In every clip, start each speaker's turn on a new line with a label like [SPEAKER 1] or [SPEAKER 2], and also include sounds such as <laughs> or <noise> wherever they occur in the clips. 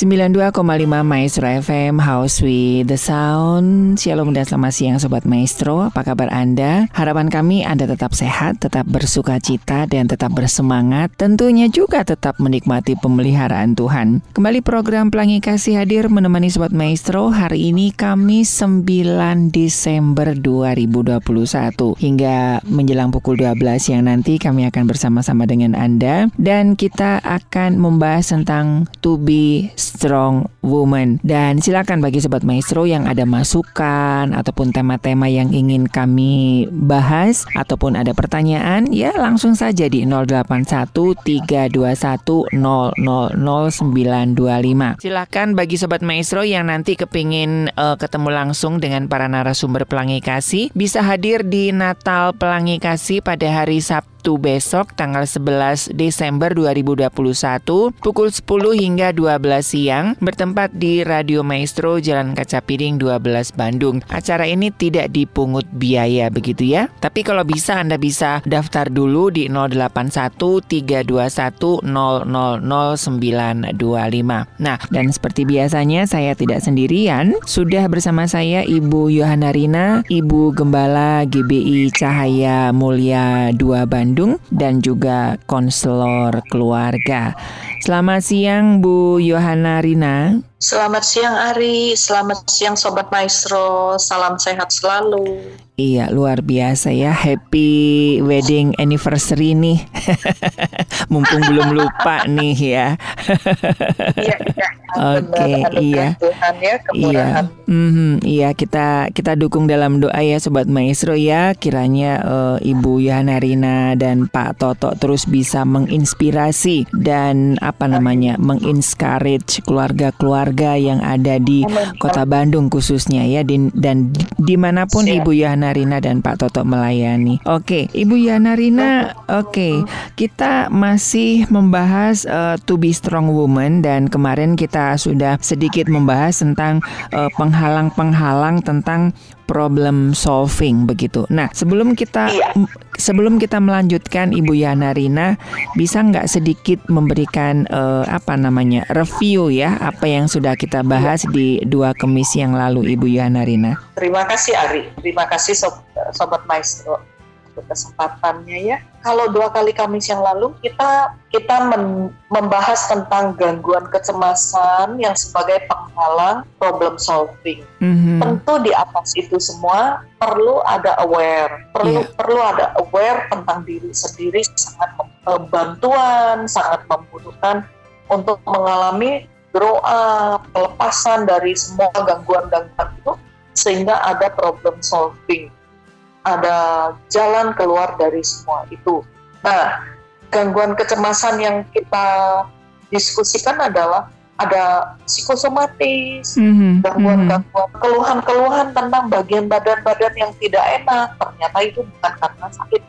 [SPEAKER 1] 92,5 Maestro FM House with the Sound. Shalom dan selamat siang Sobat Maestro. Apa kabar Anda? Harapan kami Anda tetap sehat, tetap bersuka cita dan tetap bersemangat. Tentunya juga tetap menikmati pemeliharaan Tuhan. Kembali program Pelangi Kasih hadir menemani Sobat Maestro Hari ini kami 9 Desember 2021 Hingga menjelang pukul 12 yang nanti kami akan bersama-sama dengan Anda. Dan kita akan membahas tentang to be Strong Woman. Dan silakan bagi sobat maestro yang ada masukan ataupun tema-tema yang ingin kami bahas ataupun ada pertanyaan ya langsung saja di 081321000925. Silakan bagi sobat maestro yang nanti kepingin uh, ketemu langsung dengan para narasumber Pelangi Kasih bisa hadir di Natal Pelangi Kasih pada hari Sabtu Sabtu besok tanggal 11 Desember 2021 pukul 10 hingga 12 siang bertempat di Radio Maestro Jalan Kaca Piring 12 Bandung. Acara ini tidak dipungut biaya begitu ya. Tapi kalau bisa Anda bisa daftar dulu di 081321000925. Nah, dan seperti biasanya saya tidak sendirian, sudah bersama saya Ibu Yohana Rina, Ibu Gembala GBI Cahaya Mulia 2 Bandung Bandung dan juga konselor keluarga. Selamat siang Bu Yohana Rina.
[SPEAKER 2] Selamat siang Ari, selamat siang Sobat Maestro, salam sehat selalu.
[SPEAKER 1] Iya, luar biasa ya. Happy wedding anniversary nih. <laughs> Mumpung belum lupa nih ya.
[SPEAKER 2] iya, iya.
[SPEAKER 1] Oke, iya.
[SPEAKER 2] Tuhan ya,
[SPEAKER 1] iya. Mm-hmm, iya, kita kita dukung dalam doa ya sobat maestro ya. Kiranya uh, Ibu Yana Rina dan Pak Toto terus bisa menginspirasi dan apa namanya? mengencourage keluarga-keluarga yang ada di Kota Bandung khususnya ya dan di mana pun Siap. Ibu Yana Rina dan Pak Toto melayani. Oke, Ibu Yana Rina, oke, kita masih membahas uh, to be strong woman dan kemarin kita sudah sedikit membahas tentang uh, penghalang-penghalang tentang problem solving begitu. Nah, sebelum kita iya. sebelum kita melanjutkan Ibu Yana Rina, bisa nggak sedikit memberikan uh, apa namanya review ya apa yang sudah kita bahas di dua kemis yang lalu Ibu Yana Rina?
[SPEAKER 2] Terima kasih Ari, terima kasih sob sobat maestro untuk kesempatannya ya. Kalau dua kali Kamis yang lalu kita kita men, membahas tentang gangguan kecemasan yang sebagai penghalang problem solving. Mm-hmm. Tentu di atas itu semua perlu ada aware, perlu yeah. perlu ada aware tentang diri sendiri sangat bantuan, sangat membutuhkan untuk mengalami grow up, pelepasan dari semua gangguan-gangguan itu sehingga ada problem solving ada jalan keluar dari semua itu. Nah, gangguan kecemasan yang kita diskusikan adalah ada psikosomatis, mm-hmm. gangguan-gangguan, keluhan-keluhan tentang bagian badan-badan yang tidak enak. Ternyata itu bukan karena sakit,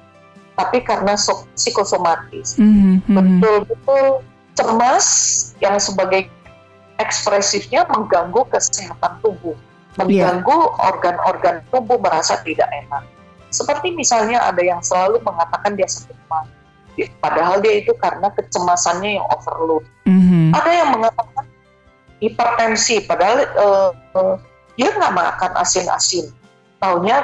[SPEAKER 2] tapi karena so- psikosomatis. Mm-hmm. Betul-betul cemas yang sebagai ekspresifnya mengganggu kesehatan tubuh, mengganggu organ-organ yeah. tubuh merasa tidak enak. Seperti misalnya ada yang selalu mengatakan dia sakit mah, padahal dia itu karena kecemasannya yang overload. Mm-hmm. Ada yang mengatakan hipertensi, padahal uh, uh, dia nggak makan asin-asin. Taunya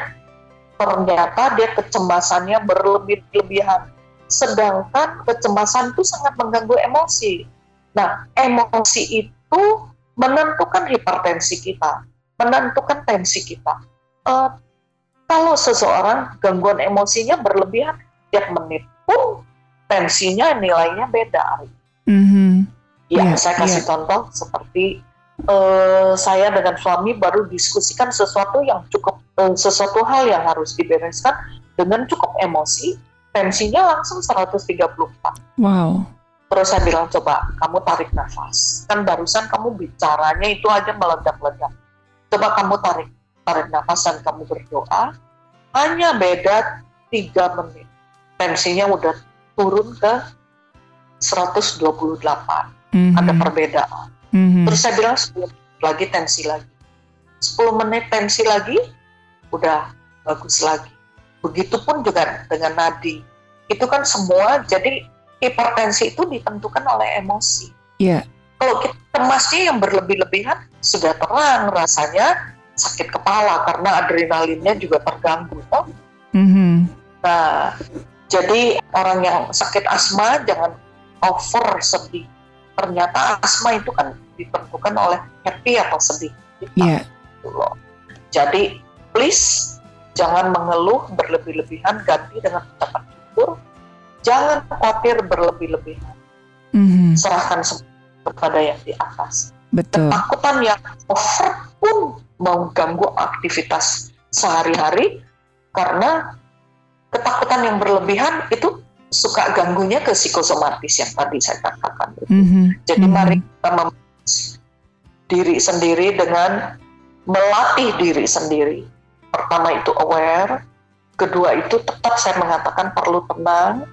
[SPEAKER 2] ternyata dia kecemasannya berlebih-lebihan. Sedangkan kecemasan itu sangat mengganggu emosi. Nah, emosi itu menentukan hipertensi kita, menentukan tensi kita. Uh, kalau seseorang gangguan emosinya berlebihan tiap menit pun tensinya nilainya beda.
[SPEAKER 1] Mm-hmm.
[SPEAKER 2] Ya, yeah, saya kasih yeah. contoh seperti uh, saya dengan suami baru diskusikan sesuatu yang cukup uh, sesuatu hal yang harus dibereskan dengan cukup emosi, tensinya langsung 134.
[SPEAKER 1] Wow.
[SPEAKER 2] Terus saya bilang coba kamu tarik nafas. Kan barusan kamu bicaranya itu aja meledak-ledak. Coba kamu tarik tarik nafas dan kamu berdoa. Hanya beda tiga menit. Tensinya udah turun ke 128. Mm-hmm. Ada perbedaan. Mm-hmm. Terus saya bilang 10 lagi tensi lagi. 10 menit tensi lagi, udah bagus lagi. Begitupun juga dengan nadi. Itu kan semua, jadi hipertensi itu ditentukan oleh emosi.
[SPEAKER 1] Iya. Yeah.
[SPEAKER 2] Kalau kita cemasnya yang berlebih-lebihan, sudah terang rasanya sakit kepala karena adrenalinnya juga terganggu. Toh?
[SPEAKER 1] Mm-hmm.
[SPEAKER 2] Nah, jadi orang yang sakit asma jangan over sedih. Ternyata asma itu kan ditentukan oleh happy atau sedih.
[SPEAKER 1] Iya. Yeah.
[SPEAKER 2] Gitu. Jadi please jangan mengeluh berlebih-lebihan, ganti dengan ucapan syukur. Jangan khawatir berlebih-lebihan.
[SPEAKER 1] Mm-hmm.
[SPEAKER 2] Serahkan kepada yang di atas.
[SPEAKER 1] Betul.
[SPEAKER 2] Ketakutan yang over pun mengganggu aktivitas sehari-hari karena ketakutan yang berlebihan itu suka ganggunya ke psikosomatis yang tadi saya katakan.
[SPEAKER 1] Mm-hmm.
[SPEAKER 2] Jadi
[SPEAKER 1] mm-hmm.
[SPEAKER 2] mari kita diri sendiri dengan melatih diri sendiri. Pertama itu aware, kedua itu tetap saya mengatakan perlu tenang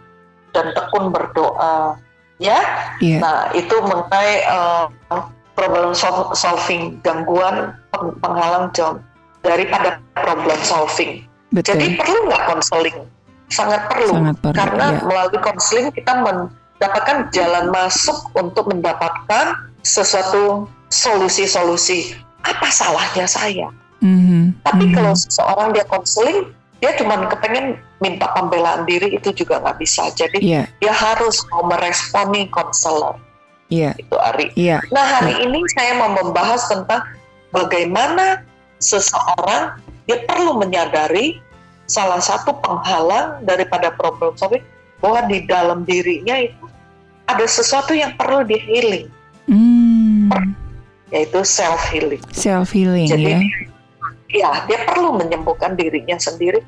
[SPEAKER 2] dan tekun berdoa. Ya,
[SPEAKER 1] yeah.
[SPEAKER 2] nah itu mengenai uh, problem solving gangguan penghalang jam daripada problem solving
[SPEAKER 1] Betul.
[SPEAKER 2] Jadi perlu nggak konseling? Sangat perlu.
[SPEAKER 1] Sangat perlu
[SPEAKER 2] Karena
[SPEAKER 1] ya.
[SPEAKER 2] melalui konseling kita mendapatkan jalan masuk untuk mendapatkan sesuatu solusi-solusi. Apa salahnya saya?
[SPEAKER 1] Mm-hmm.
[SPEAKER 2] Tapi
[SPEAKER 1] mm-hmm.
[SPEAKER 2] kalau seseorang dia konseling, dia cuma kepengen minta pembelaan diri itu juga nggak bisa. Jadi
[SPEAKER 1] yeah.
[SPEAKER 2] dia harus mau meresponi konselor.
[SPEAKER 1] Iya.
[SPEAKER 2] Itu Ari.
[SPEAKER 1] Iya.
[SPEAKER 2] Nah hari yeah. ini saya mau membahas tentang bagaimana seseorang dia perlu menyadari salah satu penghalang daripada problem solving bahwa di dalam dirinya itu ada sesuatu yang perlu di healing,
[SPEAKER 1] hmm.
[SPEAKER 2] yaitu self healing.
[SPEAKER 1] Self healing
[SPEAKER 2] Jadi,
[SPEAKER 1] ya.
[SPEAKER 2] Ya, dia perlu menyembuhkan dirinya sendiri.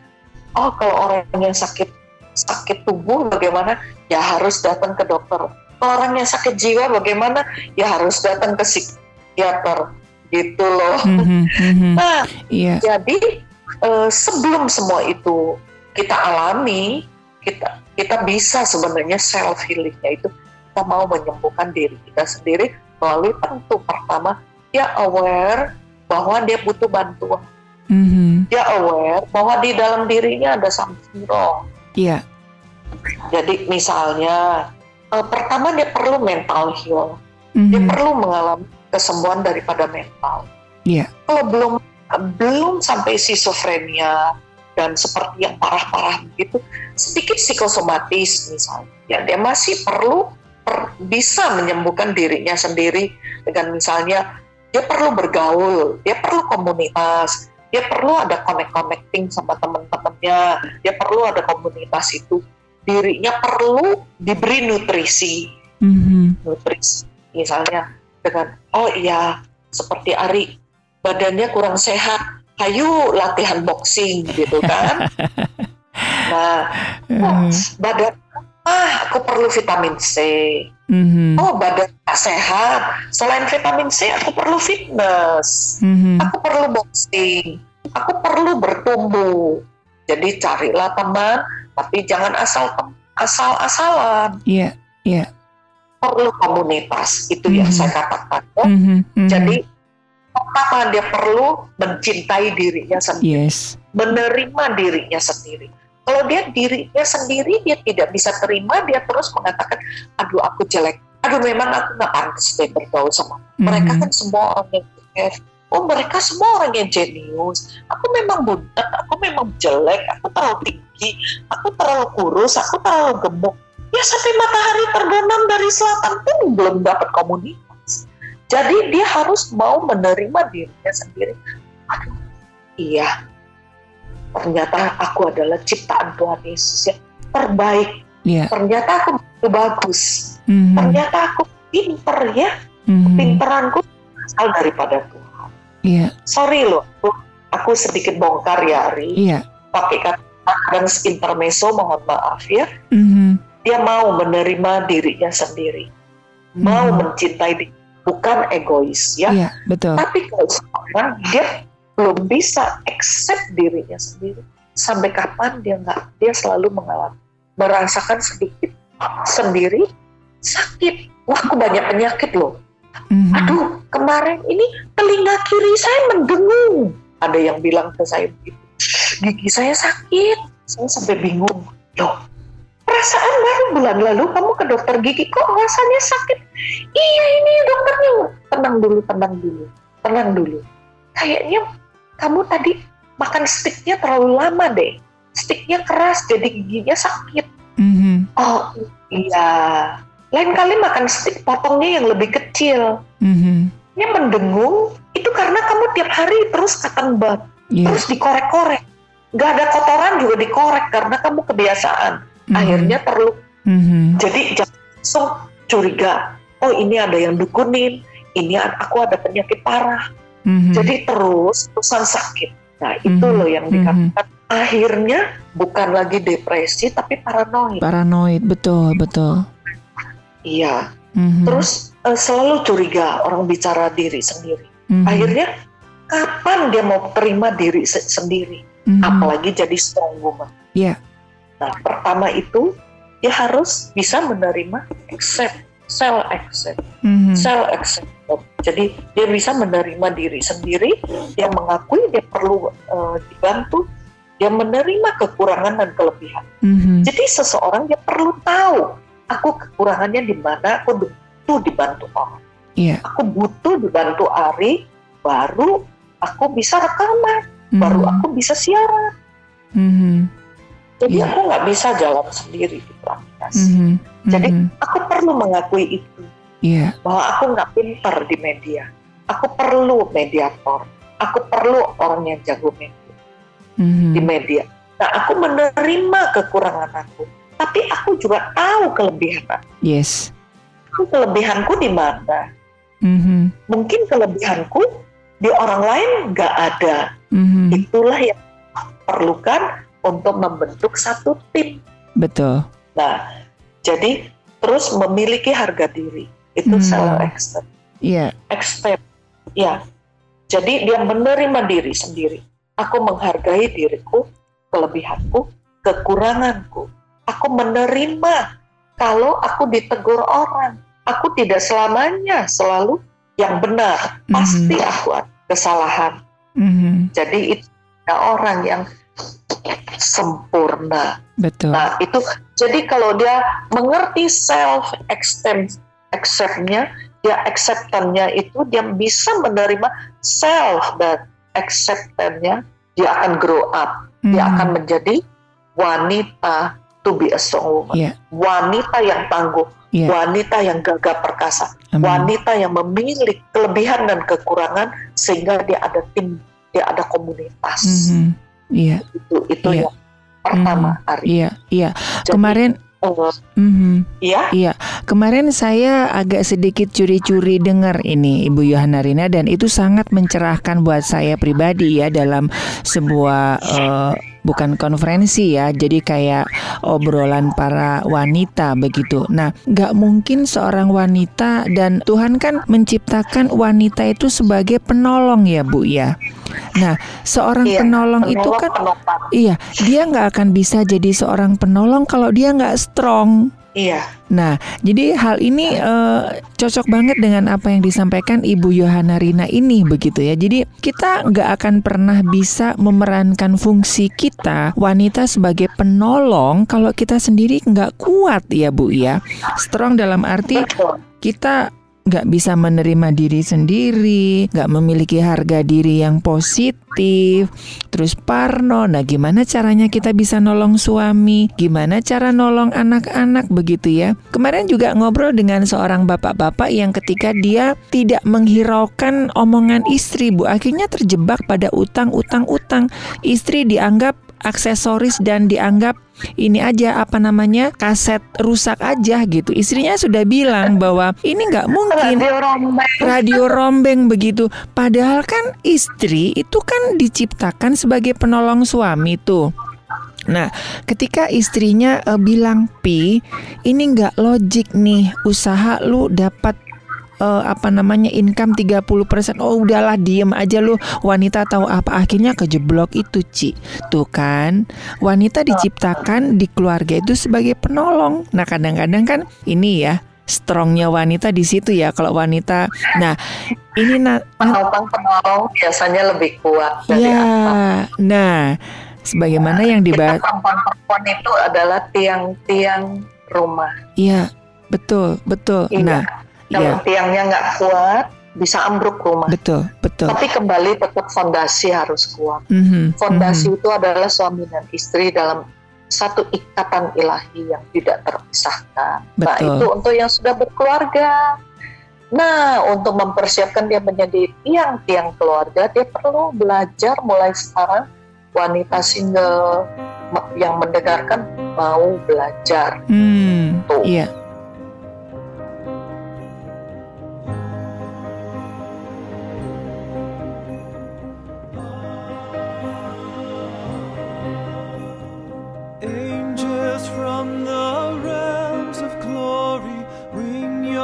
[SPEAKER 2] Oh, kalau orang yang sakit sakit tubuh bagaimana? Ya harus datang ke dokter. Kalau orang yang sakit jiwa bagaimana? Ya harus datang ke psikiater gitu loh.
[SPEAKER 1] Mm-hmm, mm-hmm. <laughs>
[SPEAKER 2] Nah,
[SPEAKER 1] yeah.
[SPEAKER 2] jadi uh, sebelum semua itu kita alami, kita kita bisa sebenarnya self healingnya itu kita mau menyembuhkan diri kita sendiri melalui tentu pertama dia aware bahwa dia butuh bantuan.
[SPEAKER 1] Mm-hmm.
[SPEAKER 2] Dia aware bahwa di dalam dirinya ada something wrong.
[SPEAKER 1] Iya. Yeah.
[SPEAKER 2] Jadi misalnya uh, pertama dia perlu mental heal.
[SPEAKER 1] Mm-hmm.
[SPEAKER 2] Dia perlu mengalami kesembuhan daripada mental.
[SPEAKER 1] Iya.
[SPEAKER 2] Kalau belum belum sampai schizophrenia dan seperti yang parah-parah begitu, sedikit psikosomatis misalnya, ya dia masih perlu per, bisa menyembuhkan dirinya sendiri dengan misalnya dia perlu bergaul, dia perlu komunitas, dia perlu ada connect-connecting sama teman-temannya, dia perlu ada komunitas itu, dirinya perlu diberi nutrisi,
[SPEAKER 1] mm-hmm.
[SPEAKER 2] nutrisi. Misalnya dengan oh iya seperti Ari badannya kurang sehat ayo latihan boxing gitu kan? <laughs> Nah oh, badan perlu vitamin C
[SPEAKER 1] mm-hmm.
[SPEAKER 2] oh badan tak sehat selain vitamin C aku perlu fitness
[SPEAKER 1] mm-hmm.
[SPEAKER 2] aku perlu boxing aku perlu bertumbuh jadi carilah teman tapi jangan asal asal-asalan
[SPEAKER 1] iya yeah, iya yeah
[SPEAKER 2] perlu komunitas itu mm-hmm. yang saya katakan. Oh,
[SPEAKER 1] mm-hmm. Mm-hmm.
[SPEAKER 2] Jadi pertama dia perlu mencintai dirinya sendiri,
[SPEAKER 1] yes.
[SPEAKER 2] menerima dirinya sendiri. Kalau dia dirinya sendiri dia tidak bisa terima, dia terus mengatakan, aduh aku jelek, aduh memang aku nggak pantas deh bergaul sama. Mm-hmm. Mereka kan semua orang yang oh mereka semua orang yang jenius. Aku memang budak aku memang jelek aku terlalu tinggi aku terlalu kurus aku terlalu gemuk. Ya sampai matahari terbenam dari selatan pun belum dapat komunitas. Jadi dia harus mau menerima dirinya sendiri. Aduh iya ternyata aku adalah ciptaan Tuhan Yesus yang terbaik
[SPEAKER 1] yeah.
[SPEAKER 2] ternyata aku bagus
[SPEAKER 1] mm-hmm.
[SPEAKER 2] ternyata aku pinter ya mm-hmm. pinteranku asal daripada Tuhan
[SPEAKER 1] yeah.
[SPEAKER 2] sorry loh aku, aku sedikit bongkar ya Ari
[SPEAKER 1] yeah.
[SPEAKER 2] pakai kata dan intermezzo mohon maaf ya
[SPEAKER 1] mm-hmm.
[SPEAKER 2] dia mau menerima dirinya sendiri mm-hmm. mau mencintai diri bukan egois ya
[SPEAKER 1] yeah, betul.
[SPEAKER 2] tapi kalau sekarang dia belum bisa accept dirinya sendiri sampai kapan dia nggak dia selalu mengalami merasakan sedikit sendiri sakit. Wah, aku banyak penyakit loh. Mm-hmm. Aduh, kemarin ini telinga kiri saya mendengung. Ada yang bilang ke saya begitu. Gigi saya sakit. Saya sampai bingung. Loh, perasaan baru bulan lalu kamu ke dokter gigi kok rasanya sakit? Iya ini dokternya. Tenang dulu, tenang dulu. Tenang dulu. Kayaknya kamu tadi makan sticknya terlalu lama deh sticknya keras jadi giginya sakit.
[SPEAKER 1] Mm-hmm.
[SPEAKER 2] Oh iya, lain kali makan stick potongnya yang lebih kecil.
[SPEAKER 1] Mm-hmm.
[SPEAKER 2] Ini mendengung itu karena kamu tiap hari terus cotton bud, yeah. terus dikorek-korek. Gak ada kotoran juga dikorek karena kamu kebiasaan. Mm-hmm. Akhirnya perlu.
[SPEAKER 1] Mm-hmm.
[SPEAKER 2] Jadi jangan langsung curiga. Oh ini ada yang dukunin, ini aku ada penyakit parah. Mm-hmm. Jadi terus terusan sakit. Nah itu mm-hmm. loh yang dikatakan akhirnya bukan lagi depresi tapi paranoid.
[SPEAKER 1] Paranoid, betul, betul.
[SPEAKER 2] Iya. Mm-hmm. Terus uh, selalu curiga orang bicara diri sendiri. Mm-hmm. Akhirnya kapan dia mau terima diri se- sendiri? Mm-hmm. Apalagi jadi strong woman.
[SPEAKER 1] Iya. Yeah.
[SPEAKER 2] Nah, pertama itu dia harus bisa menerima accept, self accept, mm-hmm. self accept. Jadi dia bisa menerima diri sendiri, dia mengakui dia perlu uh, dibantu, dia menerima kekurangan dan kelebihan.
[SPEAKER 1] Mm-hmm.
[SPEAKER 2] Jadi seseorang dia perlu tahu aku kekurangannya di mana, aku butuh dibantu orang.
[SPEAKER 1] Yeah.
[SPEAKER 2] Aku butuh dibantu Ari, baru aku bisa rekaman, mm-hmm. baru aku bisa siaran.
[SPEAKER 1] Mm-hmm.
[SPEAKER 2] Jadi
[SPEAKER 1] yeah.
[SPEAKER 2] aku nggak bisa jalan sendiri aplikasi.
[SPEAKER 1] Mm-hmm.
[SPEAKER 2] Jadi
[SPEAKER 1] mm-hmm.
[SPEAKER 2] aku perlu mengakui itu
[SPEAKER 1] yeah.
[SPEAKER 2] bahwa aku nggak pintar di media. Aku perlu mediator. Aku perlu orang yang jago media
[SPEAKER 1] mm-hmm.
[SPEAKER 2] di media. Nah, aku menerima kekurangan aku, tapi aku juga tahu kelebihan aku.
[SPEAKER 1] Yes.
[SPEAKER 2] Aku kelebihanku di mana?
[SPEAKER 1] Mm-hmm.
[SPEAKER 2] Mungkin kelebihanku di orang lain nggak ada.
[SPEAKER 1] Mm-hmm.
[SPEAKER 2] Itulah yang perlukan untuk membentuk satu tim.
[SPEAKER 1] Betul.
[SPEAKER 2] Nah, jadi terus memiliki harga diri itu self accept.
[SPEAKER 1] Iya. Yeah.
[SPEAKER 2] Ya. Jadi dia menerima diri sendiri Aku menghargai diriku, kelebihanku, kekuranganku. Aku menerima kalau aku ditegur orang. Aku tidak selamanya selalu yang benar. Pasti aku ada kesalahan.
[SPEAKER 1] Mm-hmm.
[SPEAKER 2] Jadi itu orang yang sempurna.
[SPEAKER 1] Betul.
[SPEAKER 2] Nah itu jadi kalau dia mengerti self acceptance-nya, dia acceptance-nya itu dia bisa menerima self dan acceptance-nya, dia akan grow up. Hmm. Dia akan menjadi wanita to be a strong woman.
[SPEAKER 1] Yeah.
[SPEAKER 2] Wanita yang tangguh, yeah. wanita yang gagah perkasa, Amin. wanita yang memiliki kelebihan dan kekurangan sehingga dia ada tim, dia ada komunitas.
[SPEAKER 1] Mm-hmm. Yeah.
[SPEAKER 2] Itu itu yeah. yang pertama, mm-hmm. Ari.
[SPEAKER 1] Iya, iya. Kemarin
[SPEAKER 2] Mm-hmm. Iya.
[SPEAKER 1] Iya. Kemarin saya agak sedikit curi-curi dengar ini Ibu Yohana Rina dan itu sangat mencerahkan buat saya pribadi ya dalam sebuah uh, bukan konferensi ya, jadi kayak obrolan para wanita begitu. Nah, nggak mungkin seorang wanita dan Tuhan kan menciptakan wanita itu sebagai penolong ya Bu ya. Nah, seorang iya, penolong, penolong itu kan, iya, dia nggak akan bisa jadi seorang penolong kalau dia nggak strong.
[SPEAKER 2] Iya.
[SPEAKER 1] Nah, jadi hal ini uh, cocok banget dengan apa yang disampaikan Ibu Yohana Rina ini begitu ya. Jadi kita nggak akan pernah bisa memerankan fungsi kita wanita sebagai penolong kalau kita sendiri nggak kuat ya Bu ya. Strong dalam arti kita nggak bisa menerima diri sendiri, nggak memiliki harga diri yang positif, terus parno. Nah, gimana caranya kita bisa nolong suami? Gimana cara nolong anak-anak begitu ya? Kemarin juga ngobrol dengan seorang bapak-bapak yang ketika dia tidak menghiraukan omongan istri, Bu, akhirnya terjebak pada utang-utang-utang. Istri dianggap aksesoris dan dianggap ini aja apa namanya kaset rusak aja gitu. Istrinya sudah bilang bahwa ini nggak mungkin.
[SPEAKER 2] Radio rombeng.
[SPEAKER 1] radio rombeng begitu. Padahal kan istri itu kan diciptakan sebagai penolong suami tuh. Nah, ketika istrinya uh, bilang, "Pi, ini nggak logik nih, usaha lu dapat uh, apa namanya income 30%. Oh udahlah diem aja lu wanita tahu apa akhirnya kejeblok itu Ci. Tuh kan wanita diciptakan di keluarga itu sebagai penolong. Nah kadang-kadang kan ini ya strongnya wanita di situ ya kalau wanita. Nah ini na
[SPEAKER 2] penopang penolong biasanya lebih kuat dari
[SPEAKER 1] ya, Nah sebagaimana yang dibahas
[SPEAKER 2] perempuan-perempuan itu adalah tiang-tiang rumah.
[SPEAKER 1] Iya betul betul.
[SPEAKER 2] Iya.
[SPEAKER 1] Nah
[SPEAKER 2] kalau yeah. tiangnya nggak kuat, bisa ambruk rumah.
[SPEAKER 1] Betul, betul.
[SPEAKER 2] Tapi kembali tetap fondasi harus kuat.
[SPEAKER 1] Mm-hmm.
[SPEAKER 2] Fondasi
[SPEAKER 1] mm-hmm.
[SPEAKER 2] itu adalah suami dan istri dalam satu ikatan ilahi yang tidak terpisahkan. Nah,
[SPEAKER 1] betul.
[SPEAKER 2] Nah itu untuk yang sudah berkeluarga. Nah untuk mempersiapkan dia menjadi tiang-tiang keluarga, dia perlu belajar mulai sekarang. Wanita single yang mendengarkan mau belajar.
[SPEAKER 1] Hmm, Tuh. Iya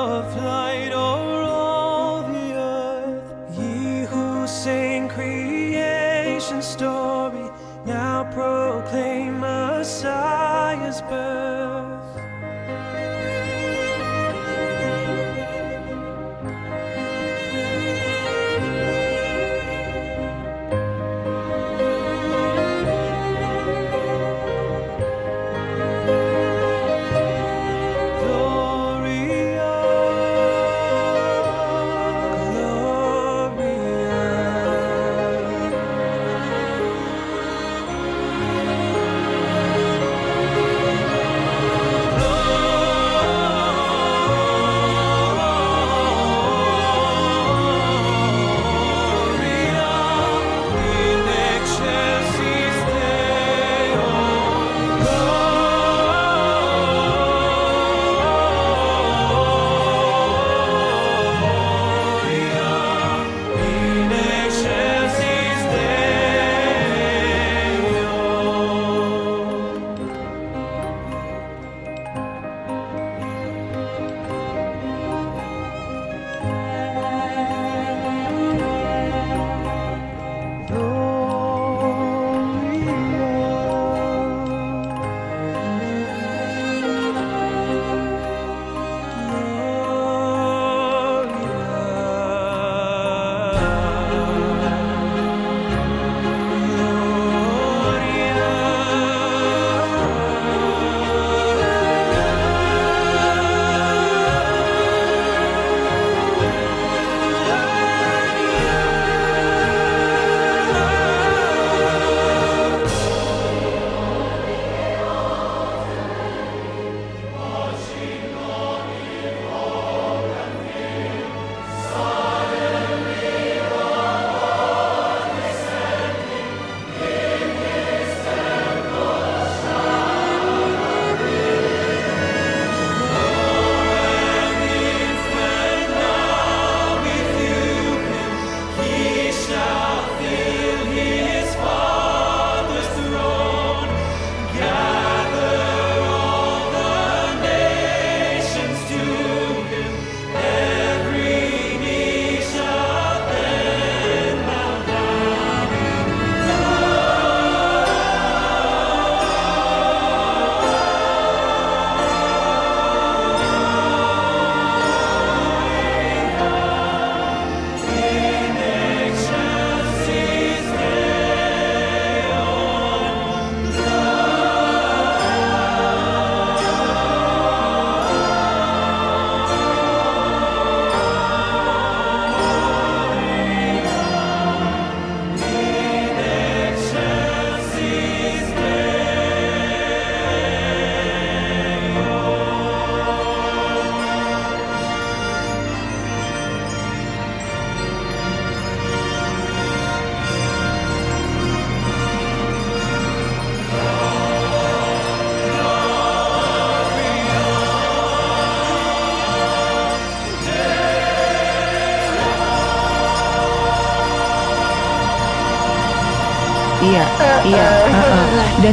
[SPEAKER 3] of light o'er
[SPEAKER 1] all the earth. Ye who sing creation's story, now proclaim Messiah's birth.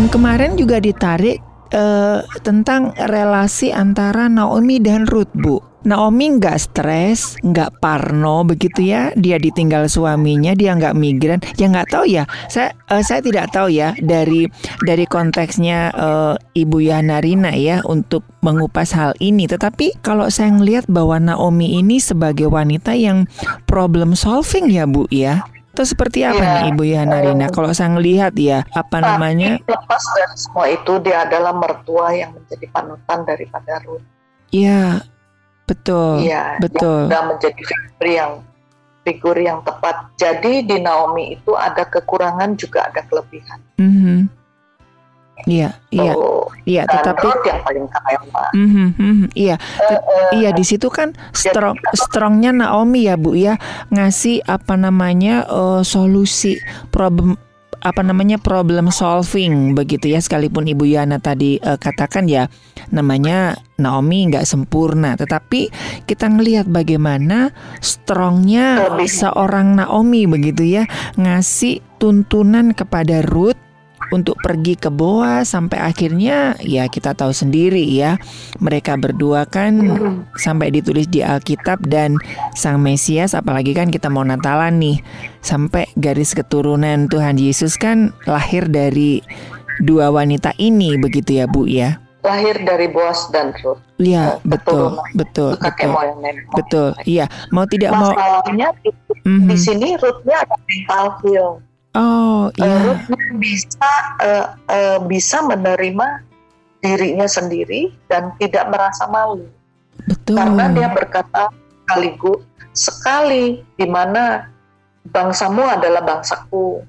[SPEAKER 1] Kemarin juga ditarik uh, tentang relasi antara Naomi dan Ruth, Bu. Naomi nggak stres, nggak parno begitu ya. Dia ditinggal suaminya, dia nggak migran. Ya nggak tahu ya. Saya uh, saya tidak tahu ya dari dari konteksnya uh, Ibu Yanarina ya untuk mengupas hal ini. Tetapi kalau saya ngelihat bahwa Naomi ini sebagai wanita yang problem solving ya Bu ya. Atau seperti apa ya, nih Ibu Yanarina? Um, kalau saya ngelihat ya apa namanya?
[SPEAKER 2] Lepas dari semua itu dia adalah mertua yang menjadi panutan daripada Ruth.
[SPEAKER 1] Iya, Betul.
[SPEAKER 2] Iya,
[SPEAKER 1] betul.
[SPEAKER 2] Sudah menjadi figur yang figur yang tepat. Jadi di Naomi itu ada kekurangan juga ada kelebihan.
[SPEAKER 1] Mm -hmm. Iya, iya, oh, iya. Tetapi
[SPEAKER 2] yang paling kaya.
[SPEAKER 1] Mm -hmm, mm -hmm, iya, uh, uh, iya di situ kan strong, strongnya Naomi ya bu ya. Ngasih apa namanya uh, solusi problem apa namanya problem solving begitu ya. Sekalipun Ibu Yana tadi uh, katakan ya namanya Naomi nggak sempurna. Tetapi kita ngelihat bagaimana strongnya seorang Naomi begitu ya. Ngasih tuntunan kepada Ruth untuk pergi ke Boas sampai akhirnya ya kita tahu sendiri ya mereka berdua kan sampai ditulis di Alkitab dan Sang Mesias apalagi kan kita mau Natalan nih sampai garis keturunan Tuhan Yesus kan lahir dari dua wanita ini begitu ya Bu ya
[SPEAKER 2] lahir dari Boas dan Ruth.
[SPEAKER 1] Iya, betul, betul, betul. Betul, iya. Mau tidak
[SPEAKER 2] mau. Masalahnya mm -hmm. di sini Ruthnya ada mental heal.
[SPEAKER 1] Oh iya.
[SPEAKER 2] Uh, bisa uh, uh, bisa menerima dirinya sendiri dan tidak merasa malu.
[SPEAKER 1] Betul.
[SPEAKER 2] Karena dia berkata sekaligus sekali di mana bangsamu adalah bangsaku.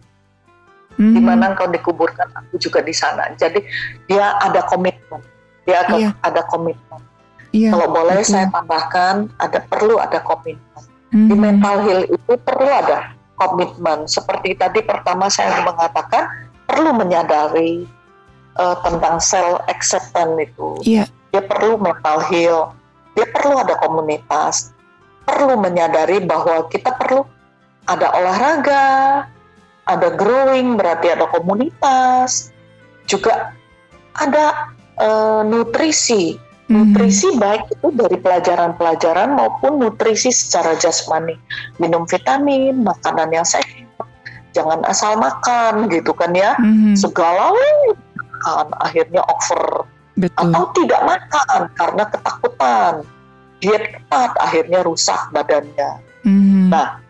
[SPEAKER 2] Hmm. Di mana engkau dikuburkan aku juga di sana. Jadi dia ada komitmen. Dia iya. ada komitmen. Iya, Kalau boleh betul. saya tambahkan ada perlu ada komitmen. Hmm. Di mental health itu perlu ada komitmen. Seperti tadi pertama saya mengatakan perlu menyadari uh, tentang self acceptance itu.
[SPEAKER 1] Yeah.
[SPEAKER 2] Dia perlu mental heal. Dia perlu ada komunitas. Perlu menyadari bahwa kita perlu ada olahraga, ada growing berarti ada komunitas, juga ada uh, nutrisi Hmm. Nutrisi baik itu dari pelajaran-pelajaran maupun nutrisi secara jasmani. Minum vitamin, makanan yang sehat, jangan asal makan gitu kan ya. Hmm. Segala makan akhirnya over Betul. atau tidak makan karena ketakutan. Diet ketat akhirnya rusak badannya. Hmm. Nah,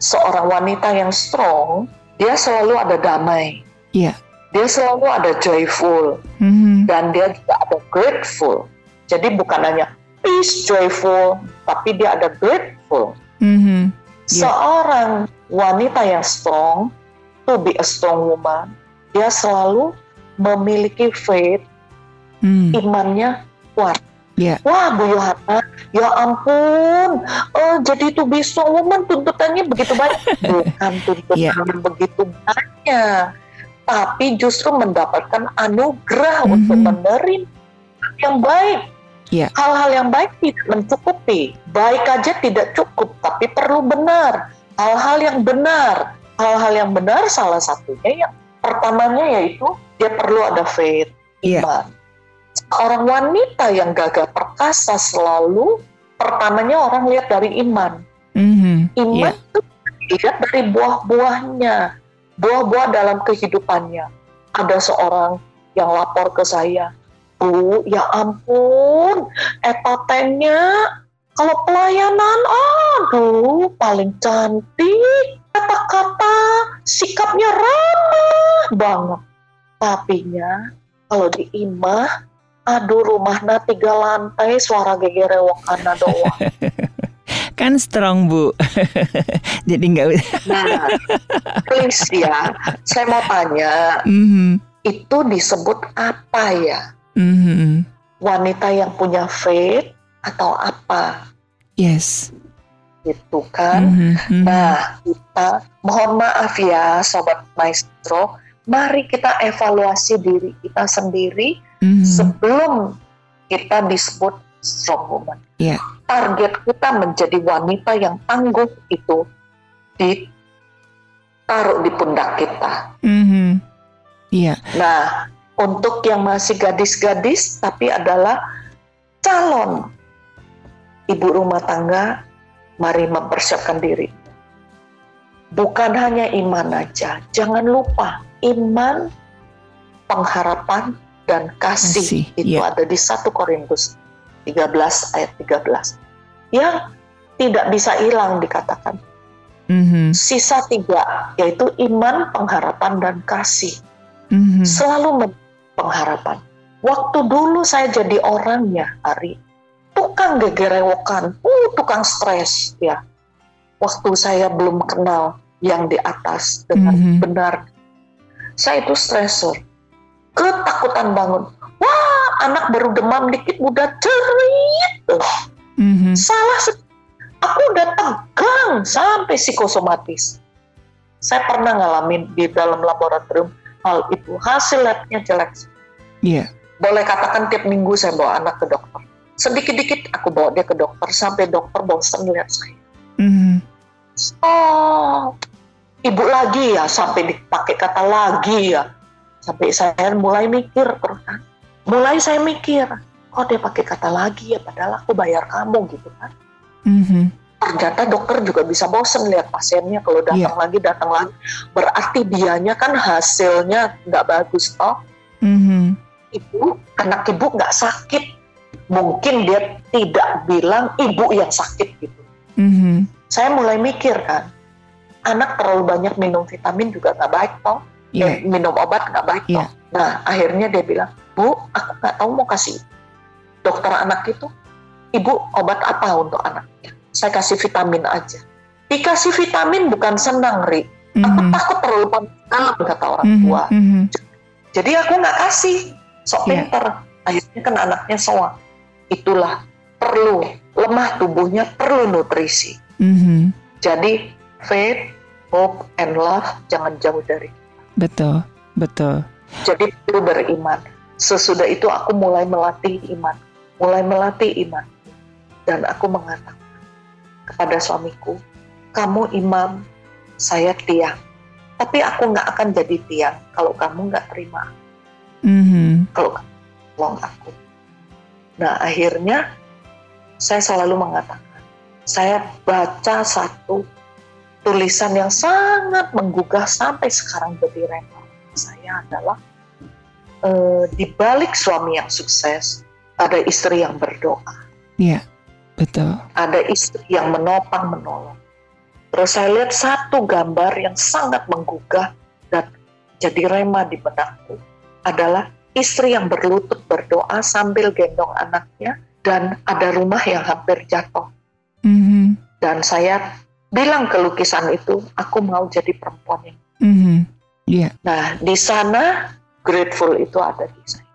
[SPEAKER 2] seorang wanita yang strong, dia selalu ada damai.
[SPEAKER 1] Iya
[SPEAKER 2] dia selalu ada joyful mm-hmm. dan dia juga ada grateful. Jadi bukan hanya peace, joyful, tapi dia ada grateful. Mm-hmm. Yeah. Seorang wanita yang strong, to be a strong woman, dia selalu memiliki faith, mm. imannya kuat.
[SPEAKER 1] Yeah.
[SPEAKER 2] Wah Bu Yohana, ya ampun, oh, jadi to be strong woman tuntutannya begitu banyak. <laughs> Bukan tuntutan yeah. begitu banyak tapi justru mendapatkan anugerah mm-hmm. untuk menerima yang baik.
[SPEAKER 1] Yeah.
[SPEAKER 2] Hal-hal yang baik tidak mencukupi. Baik aja tidak cukup, tapi perlu benar. Hal-hal yang benar. Hal-hal yang benar salah satunya yang pertamanya yaitu dia perlu ada faith,
[SPEAKER 1] iya.
[SPEAKER 2] iman. Yeah. Orang wanita yang gagah perkasa selalu pertamanya orang lihat dari iman.
[SPEAKER 1] Mm-hmm.
[SPEAKER 2] Iman yeah. itu dilihat dari buah-buahnya buah-buah dalam kehidupannya. Ada seorang yang lapor ke saya, Bu, ya ampun, etatennya kalau pelayanan, aduh, paling cantik, kata-kata, sikapnya ramah banget. Tapi nya, kalau di imah, aduh rumahnya tiga lantai, suara gegerewokana doang. <laughs>
[SPEAKER 1] kan strong bu <laughs> jadi nggak
[SPEAKER 2] nah please ya saya mau tanya mm-hmm. itu disebut apa ya
[SPEAKER 1] mm-hmm.
[SPEAKER 2] wanita yang punya faith atau apa
[SPEAKER 1] yes
[SPEAKER 2] gitu kan mm-hmm. nah kita mohon maaf ya sobat maestro mari kita evaluasi diri kita sendiri mm-hmm. sebelum kita disebut strong woman
[SPEAKER 1] yeah
[SPEAKER 2] target kita menjadi wanita yang tangguh itu di taruh di pundak kita.
[SPEAKER 1] Mhm. Iya.
[SPEAKER 2] Nah, untuk yang masih gadis-gadis tapi adalah calon ibu rumah tangga, mari mempersiapkan diri. Bukan hanya iman aja, jangan lupa iman, pengharapan, dan kasih,
[SPEAKER 1] Kasih,
[SPEAKER 2] itu
[SPEAKER 1] iya.
[SPEAKER 2] ada di 1 Korintus 13 ayat 13. Yang tidak bisa hilang dikatakan.
[SPEAKER 1] Mhm.
[SPEAKER 2] Sisa tiga, yaitu iman, pengharapan, dan kasih
[SPEAKER 1] Mhm.
[SPEAKER 2] selalu pengharapan. Waktu dulu saya jadi orangnya, Ari, tukang gegerewokan, uh, tukang stres, ya. Waktu saya belum kenal yang di atas dengan
[SPEAKER 1] Mhm.
[SPEAKER 2] benar, saya itu stresor, ketakutan bangun. Anak baru demam dikit udah cerit,
[SPEAKER 1] Mhm.
[SPEAKER 2] salah. se- Aku udah tegang sampai psikosomatis. Saya pernah ngalamin di dalam laboratorium hal itu. Hasil labnya jelek
[SPEAKER 1] Iya.
[SPEAKER 2] boleh katakan tiap minggu saya bawa anak ke dokter. Sedikit-dikit aku bawa dia ke dokter sampai dokter bosan lihat saya.
[SPEAKER 1] Mhm.
[SPEAKER 2] Oh, ibu lagi ya sampai dipakai kata lagi ya. Sampai saya mulai mikir terus. Mulai saya mikir, kok dia pakai kata lagi ya padahal aku bayar kamu gitu kan.
[SPEAKER 1] Mhm.
[SPEAKER 2] Ternyata dokter juga bisa bosen lihat pasiennya kalau datang
[SPEAKER 1] Iya.
[SPEAKER 2] lagi datang lagi. Berarti dianya kan hasilnya nggak bagus toh.
[SPEAKER 1] Mhm.
[SPEAKER 2] ibu, anak ibu nggak sakit. Mungkin dia tidak bilang ibu yang sakit gitu.
[SPEAKER 1] Mhm.
[SPEAKER 2] Saya mulai mikir kan, anak terlalu banyak minum vitamin juga nggak baik toh.
[SPEAKER 1] Iya.
[SPEAKER 2] Eh, minum obat nggak baik
[SPEAKER 1] Iya.
[SPEAKER 2] toh. Nah akhirnya dia bilang, bu, aku nggak tahu mau kasih dokter anak itu, ibu obat apa untuk anaknya? Saya kasih vitamin aja. Dikasih vitamin bukan senang, Ri. Aku
[SPEAKER 1] Mhm.
[SPEAKER 2] takut terlalu dalam kata orang
[SPEAKER 1] Mhm.
[SPEAKER 2] tua.
[SPEAKER 1] Mhm.
[SPEAKER 2] Jadi aku nggak kasih, sok
[SPEAKER 1] Iya.
[SPEAKER 2] pinter. Akhirnya kan anaknya soal. Itulah perlu lemah tubuhnya perlu nutrisi.
[SPEAKER 1] Mhm.
[SPEAKER 2] Jadi faith, hope, and love jangan jauh dari.
[SPEAKER 1] Betul. Betul.
[SPEAKER 2] Jadi perlu beriman. Sesudah itu aku mulai melatih iman, mulai melatih iman, dan aku mengatakan kepada suamiku, kamu imam, saya tiang. Tapi aku nggak akan jadi tiang kalau kamu nggak terima
[SPEAKER 1] Mhm.
[SPEAKER 2] kalau kamu tolong aku. Nah akhirnya saya selalu mengatakan, saya baca satu tulisan yang sangat menggugah sampai sekarang jadi rema saya adalah eh, di balik suami yang sukses ada istri yang berdoa,
[SPEAKER 1] Iya. Betul.
[SPEAKER 2] ada istri yang menopang menolong. Terus saya lihat satu gambar yang sangat menggugah dan jadi rema di benakku adalah istri yang berlutut berdoa sambil gendong anaknya dan ada rumah yang hampir jatuh.
[SPEAKER 1] Mhm.
[SPEAKER 2] Dan saya bilang ke lukisan itu, aku mau jadi perempuan yang.
[SPEAKER 1] Mhm. Iya.
[SPEAKER 2] Nah, di sana grateful itu ada di saya.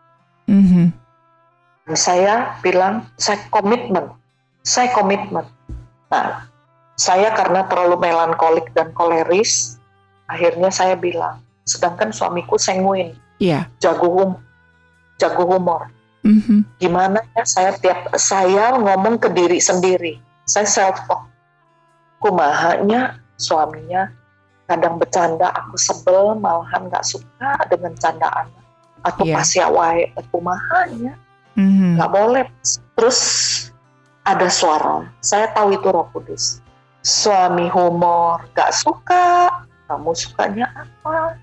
[SPEAKER 1] Mhm.
[SPEAKER 2] Dan saya bilang, saya komitmen, saya komitmen. Nah, saya karena terlalu melankolik dan koleris, akhirnya saya bilang, sedangkan suamiku senguin,
[SPEAKER 1] Iya.
[SPEAKER 2] jago hum, jago humor.
[SPEAKER 1] Mhm.
[SPEAKER 2] Gimana ya saya tiap saya ngomong ke diri sendiri, saya self talk. Kumahanya suaminya kadang bercanda, aku sebel malahan nggak suka dengan candaan. Atau
[SPEAKER 1] Iya.
[SPEAKER 2] pas ya wae, kumahanya
[SPEAKER 1] Mhm.
[SPEAKER 2] nggak boleh. Terus ada suara, saya tahu itu Roh Kudus. Suami humor, nggak suka. Kamu sukanya apa?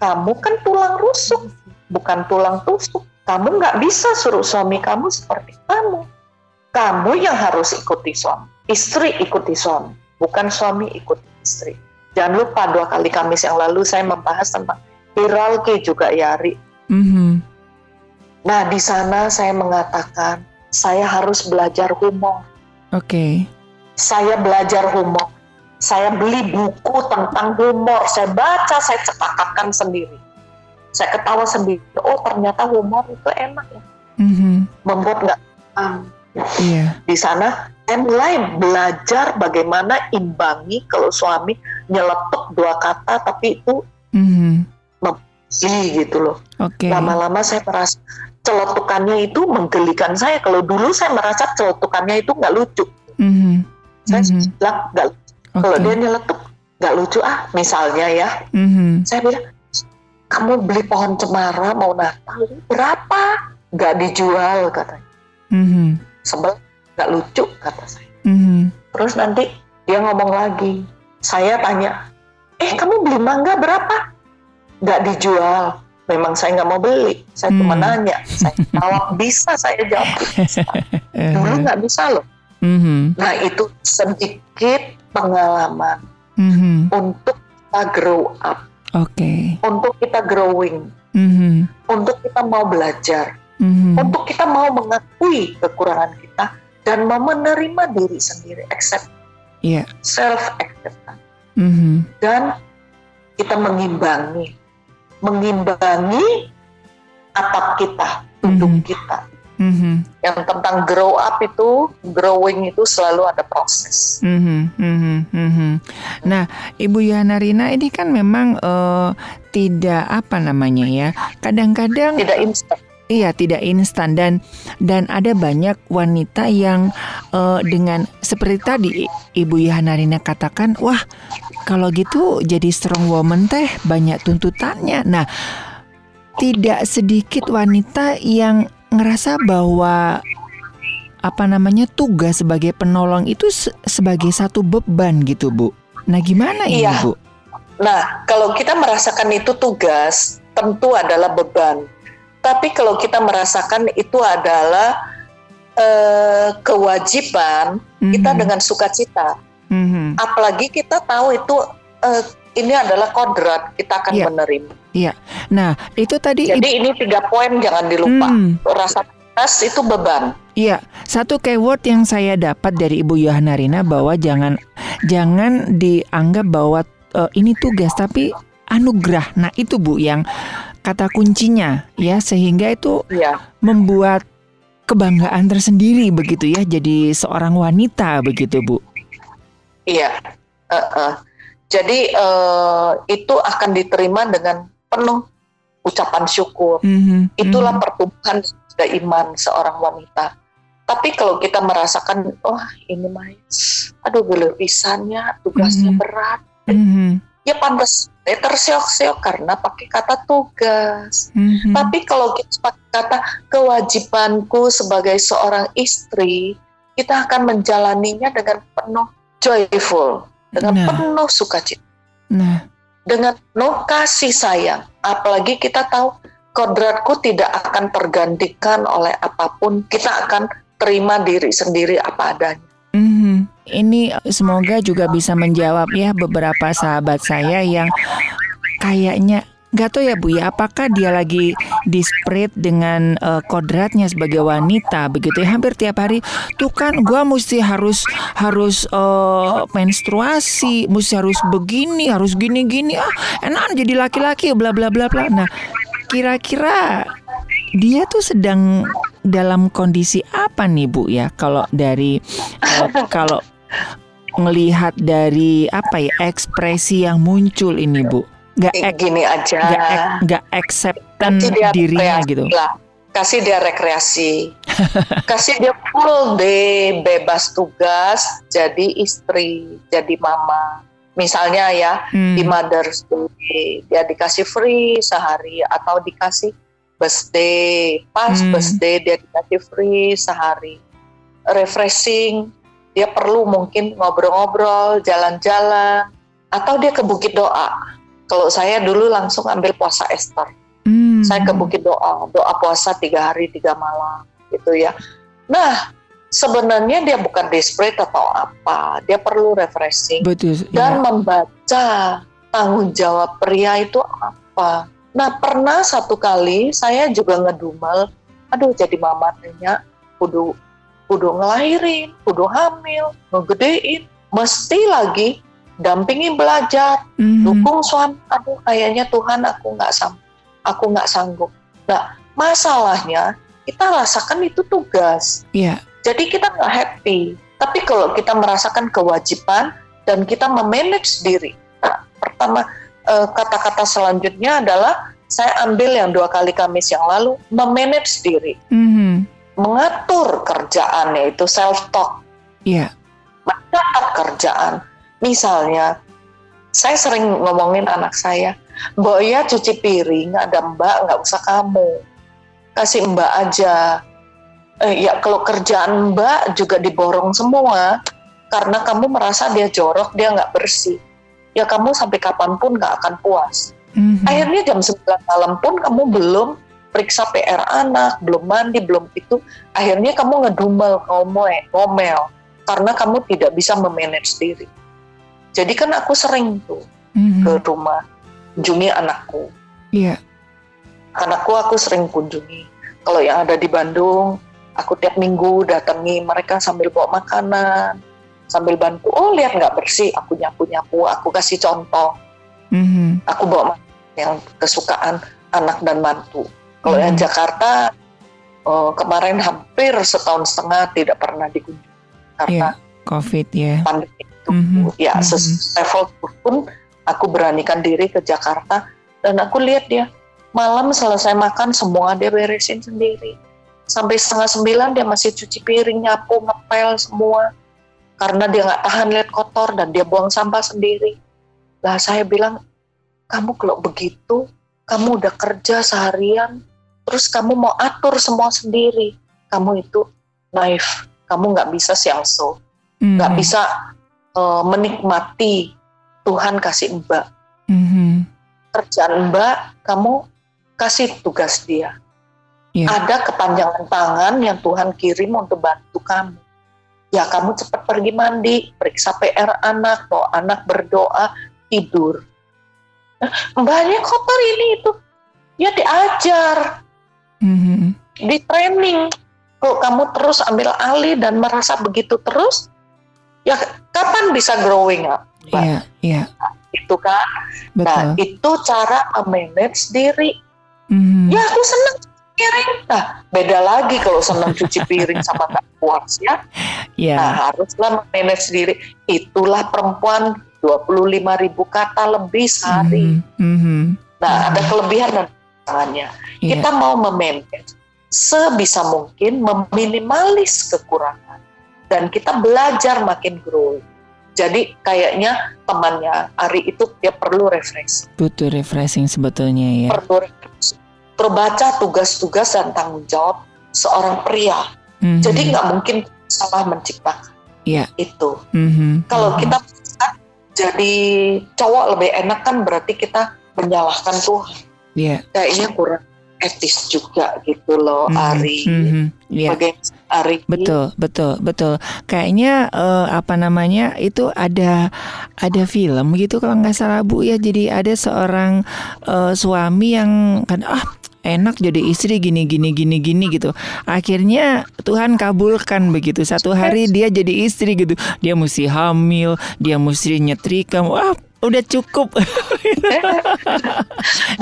[SPEAKER 2] Kamu kan tulang rusuk, bukan tulang tusuk. Kamu nggak bisa suruh suami kamu seperti kamu. Kamu yang harus ikuti suami. Istri ikuti suami, bukan suami ikuti istri. Jangan lupa dua kali Kamis yang lalu saya membahas tentang hierarki juga ya, Ri.
[SPEAKER 1] Mhm.
[SPEAKER 2] Nah, di sana saya mengatakan saya harus belajar humor.
[SPEAKER 1] Oke.
[SPEAKER 2] Saya belajar humor. Saya beli buku tentang humor. Saya baca, saya cekakkan sendiri. Saya ketawa sendiri. Oh, ternyata humor itu enak ya.
[SPEAKER 1] Mhm.
[SPEAKER 2] Membuat nggak um,
[SPEAKER 1] Iya.
[SPEAKER 2] di sana saya mulai belajar bagaimana imbangi kalau suami nyeletuk dua kata tapi itu
[SPEAKER 1] Mhm.
[SPEAKER 2] sih gitu loh.
[SPEAKER 1] Oke.
[SPEAKER 2] lama-lama saya merasa celetukannya itu menggelikan saya. Kalau dulu saya merasa celetukannya itu nggak lucu.
[SPEAKER 1] Mhm.
[SPEAKER 2] Saya
[SPEAKER 1] Mhm.
[SPEAKER 2] bilang nggak lucu. Kalau dia nyeletuk, nggak lucu ah misalnya ya
[SPEAKER 1] Mhm.
[SPEAKER 2] saya bilang kamu beli pohon cemara mau Natal berapa nggak dijual katanya
[SPEAKER 1] Mhm.
[SPEAKER 2] sebel nggak lucu kata saya
[SPEAKER 1] Mhm.
[SPEAKER 2] terus nanti dia ngomong lagi saya tanya eh kamu beli mangga berapa nggak dijual memang saya nggak mau beli saya cuma
[SPEAKER 1] Hmm.
[SPEAKER 2] nanya saya <laughs> jawab bisa saya jawab bisa. <laughs> dulu nggak bisa loh
[SPEAKER 1] mhm.
[SPEAKER 2] nah itu sedikit pengalaman
[SPEAKER 1] Mhm.
[SPEAKER 2] untuk kita grow up
[SPEAKER 1] Oke.
[SPEAKER 2] untuk kita growing
[SPEAKER 1] Mhm.
[SPEAKER 2] untuk kita mau belajar
[SPEAKER 1] Mhm.
[SPEAKER 2] untuk kita mau mengakui kekurangan kita dan mau menerima diri sendiri accept
[SPEAKER 1] Iya.
[SPEAKER 2] self acceptance
[SPEAKER 1] Mhm.
[SPEAKER 2] dan kita mengimbangi mengimbangi atap kita tubuh
[SPEAKER 1] Mhm.
[SPEAKER 2] kita
[SPEAKER 1] Mhm.
[SPEAKER 2] yang tentang grow up itu growing itu selalu ada proses
[SPEAKER 1] Mhm, mhm, mhm. Nah, Ibu Yana Rina ini kan memang eh, tidak apa namanya ya. Kadang-kadang
[SPEAKER 2] tidak instan
[SPEAKER 1] iya tidak instan dan dan ada banyak wanita yang eh, dengan seperti tadi Ibu Yana Rina katakan, wah kalau gitu jadi strong woman teh banyak tuntutannya. Nah, tidak sedikit wanita yang ngerasa bahwa apa namanya tugas sebagai penolong itu se- sebagai satu beban gitu Bu. Nah gimana ini
[SPEAKER 2] Iya.
[SPEAKER 1] Bu?
[SPEAKER 2] Nah, kalau kita merasakan itu tugas, tentu adalah beban. Tapi kalau kita merasakan itu adalah eh, kewajiban, kita
[SPEAKER 1] Mhm,
[SPEAKER 2] dengan sukacita.
[SPEAKER 1] mhm.
[SPEAKER 2] Apalagi kita tahu itu eh, ini adalah kodrat, kita akan
[SPEAKER 1] Iya.
[SPEAKER 2] menerima.
[SPEAKER 1] Nah itu tadi
[SPEAKER 2] Jadi ini tiga poin jangan dilupa.
[SPEAKER 1] Hmm,
[SPEAKER 2] Rasa tugas itu beban.
[SPEAKER 1] Iya, satu keyword yang saya dapat dari Ibu Yohana Rina bahwa jangan jangan dianggap bahwa eh, ini tugas tapi anugerah. Nah, itu Bu yang kata kuncinya ya sehingga itu
[SPEAKER 2] Iya.
[SPEAKER 1] membuat kebanggaan tersendiri begitu ya jadi seorang wanita begitu Bu.
[SPEAKER 2] Iya. Eh, eh. Jadi eh, itu akan diterima dengan penuh ucapan syukur.
[SPEAKER 1] Mhm,
[SPEAKER 2] Itulah
[SPEAKER 1] mhm.
[SPEAKER 2] pertumbuhan dan iman seorang wanita. Tapi kalau kita merasakan, wah ini mah, aduh pisannya, tugasnya
[SPEAKER 1] Mhm.
[SPEAKER 2] berat,
[SPEAKER 1] Mhm,
[SPEAKER 2] ya pantas ya terseok-seok karena pakai kata tugas.
[SPEAKER 1] mhm.
[SPEAKER 2] Tapi kalau kita pakai kata kewajibanku sebagai seorang istri, kita akan menjalaninya dengan penuh joyful, dengan
[SPEAKER 1] Nah.
[SPEAKER 2] penuh sukacita,
[SPEAKER 1] Nah,
[SPEAKER 2] dengan penuh kasih sayang. Apalagi kita tahu kodratku tidak akan tergantikan oleh apa pun. Kita akan terima diri sendiri apa adanya.
[SPEAKER 1] Ini semoga juga bisa menjawab ya beberapa sahabat saya yang kayaknya nggak tahu ya Bu ya apakah dia lagi dispread dengan eh, kodratnya sebagai wanita begitu ya? Hampir tiap hari. Tuh kan gua mesti harus harus eh, menstruasi mesti harus begini harus gini gini ah enak jadi laki-laki bla bla bla bla. Nah kira-kira dia tuh sedang dalam kondisi apa nih Bu ya? Kalau dari eh, kalau ngelihat dari apa ya ekspresi yang muncul ini Bu nggak ek-
[SPEAKER 2] Gini aja.
[SPEAKER 1] nggak ek- nggak acceptan
[SPEAKER 2] Kasih dia
[SPEAKER 1] dirinya gitu
[SPEAKER 2] lah. Kasih dia rekreasi. <laughs> Kasih dia full day bebas tugas jadi istri, jadi mama. Misalnya ya
[SPEAKER 1] Hmm,
[SPEAKER 2] di Mother's Day dia dikasih free sehari atau dikasih birthday pas
[SPEAKER 1] Hmm.
[SPEAKER 2] birthday dia dikasih free sehari refreshing dia perlu mungkin ngobrol-ngobrol jalan-jalan atau dia ke Bukit Doa kalau saya dulu langsung ambil puasa Esther
[SPEAKER 1] hmm,
[SPEAKER 2] saya ke Bukit Doa doa puasa tiga hari tiga malam gitu ya nah sebenarnya dia bukan desperate atau apa dia perlu refreshing
[SPEAKER 1] betul
[SPEAKER 2] dan
[SPEAKER 1] ya.
[SPEAKER 2] membaca tanggung jawab pria itu apa. Nah pernah satu kali saya juga ngedumel, aduh jadi mamanya kudu kudu ngelahirin, kudu hamil, ngegedein, mesti lagi dampingi belajar,
[SPEAKER 1] Mhm,
[SPEAKER 2] dukung suami. Aduh kayaknya Tuhan aku nggak sanggup, aku nggak sanggup. Nah masalahnya kita rasakan itu tugas,
[SPEAKER 1] Iya.
[SPEAKER 2] jadi kita nggak happy. Tapi kalau kita merasakan kewajiban dan kita memanage diri. Nah, pertama eh, kata-kata selanjutnya adalah saya ambil yang dua kali Kamis yang lalu memanage diri,
[SPEAKER 1] mhm,
[SPEAKER 2] mengatur kerjaan yaitu self talk,
[SPEAKER 1] Iya.
[SPEAKER 2] mencatat kerjaan. Misalnya saya sering ngomongin anak saya, Mbak ya cuci piring, ada mbak nggak usah kamu, kasih mbak aja. Eh, ya kalau kerjaan mbak juga diborong semua, karena kamu merasa dia jorok, dia nggak bersih. Ya kamu sampai kapan pun nggak akan puas. Mm-hmm. Akhirnya jam 9 malam pun kamu belum periksa PR anak, belum mandi, belum itu. Akhirnya kamu ngedumel, ngomel, ngomel karena kamu tidak bisa memanage diri. Jadi kan aku sering tuh mm-hmm. ke rumah kunjungi anakku.
[SPEAKER 1] Iya. Yeah.
[SPEAKER 2] Anakku aku sering kunjungi. Kalau yang ada di Bandung, aku tiap minggu datangi mereka sambil bawa makanan, sambil bantu. Oh lihat nggak bersih, aku nyapu nyapu, aku kasih contoh. Mm-hmm. Aku bawa yang kesukaan anak dan mantu. Kalau mm-hmm. yang Jakarta oh, kemarin hampir setahun setengah tidak pernah dikunjungi karena
[SPEAKER 1] yeah, COVID ya.
[SPEAKER 2] Pandemi itu mm-hmm. ya mm-hmm. level pun aku beranikan diri ke Jakarta dan aku lihat dia malam selesai makan semua dia beresin sendiri sampai setengah sembilan dia masih cuci piring nyapu ngepel semua karena dia nggak tahan lihat kotor dan dia buang sampah sendiri lah saya bilang kamu kalau begitu kamu udah kerja seharian terus kamu mau atur semua sendiri kamu itu naif kamu nggak bisa sialso, nggak mm. bisa uh, menikmati Tuhan kasih mbak. Mm-hmm. Kerjaan mbak, kamu kasih tugas dia. Yeah. Ada kepanjangan tangan yang Tuhan kirim untuk bantu kamu. Ya kamu cepat pergi mandi, periksa PR anak, bawa anak berdoa, tidur. Mbaknya kotor ini itu. Ya diajar, mm-hmm. di training kalau kamu terus ambil alih dan merasa begitu terus, ya kapan bisa growing up?
[SPEAKER 1] Iya, iya.
[SPEAKER 2] Nah, itu kan. Betul. Nah, itu cara manage diri. Mm-hmm. Ya aku senang piring. Nah, beda lagi kalau senang cuci piring sama tak puas ya. Yeah. Nah, haruslah manage diri. Itulah perempuan 25 ribu kata lebih sehari. Mm-hmm. Nah, mm-hmm. ada kelebihan dan kekurangannya. Yeah. Kita mau memanage sebisa mungkin meminimalis kekurangan dan kita belajar makin grow. Jadi kayaknya temannya Ari itu dia perlu refreshing.
[SPEAKER 1] Butuh refreshing sebetulnya ya.
[SPEAKER 2] Perlu refreshing. Terbaca tugas-tugas dan tanggung jawab seorang pria. Mm-hmm. Jadi nggak mungkin salah menciptakan.
[SPEAKER 1] Iya. Yeah.
[SPEAKER 2] Itu.
[SPEAKER 1] Mm-hmm.
[SPEAKER 2] Kalau mm-hmm. kita jadi cowok lebih enak kan berarti kita menyalahkan Tuhan.
[SPEAKER 1] Yeah.
[SPEAKER 2] Kayaknya kurang etis juga gitu loh mm -hmm. Ari. Mm -hmm. yeah. Ari.
[SPEAKER 1] Betul, betul, betul. Kayaknya uh, apa namanya itu ada ada film gitu kalau nggak salah Bu ya. Jadi ada seorang uh, suami yang kan ah enak jadi istri gini gini gini gini gitu. Akhirnya Tuhan kabulkan begitu. Satu hari dia jadi istri gitu. Dia mesti hamil, dia mesti nyetrika. Wah, udah cukup. <laughs>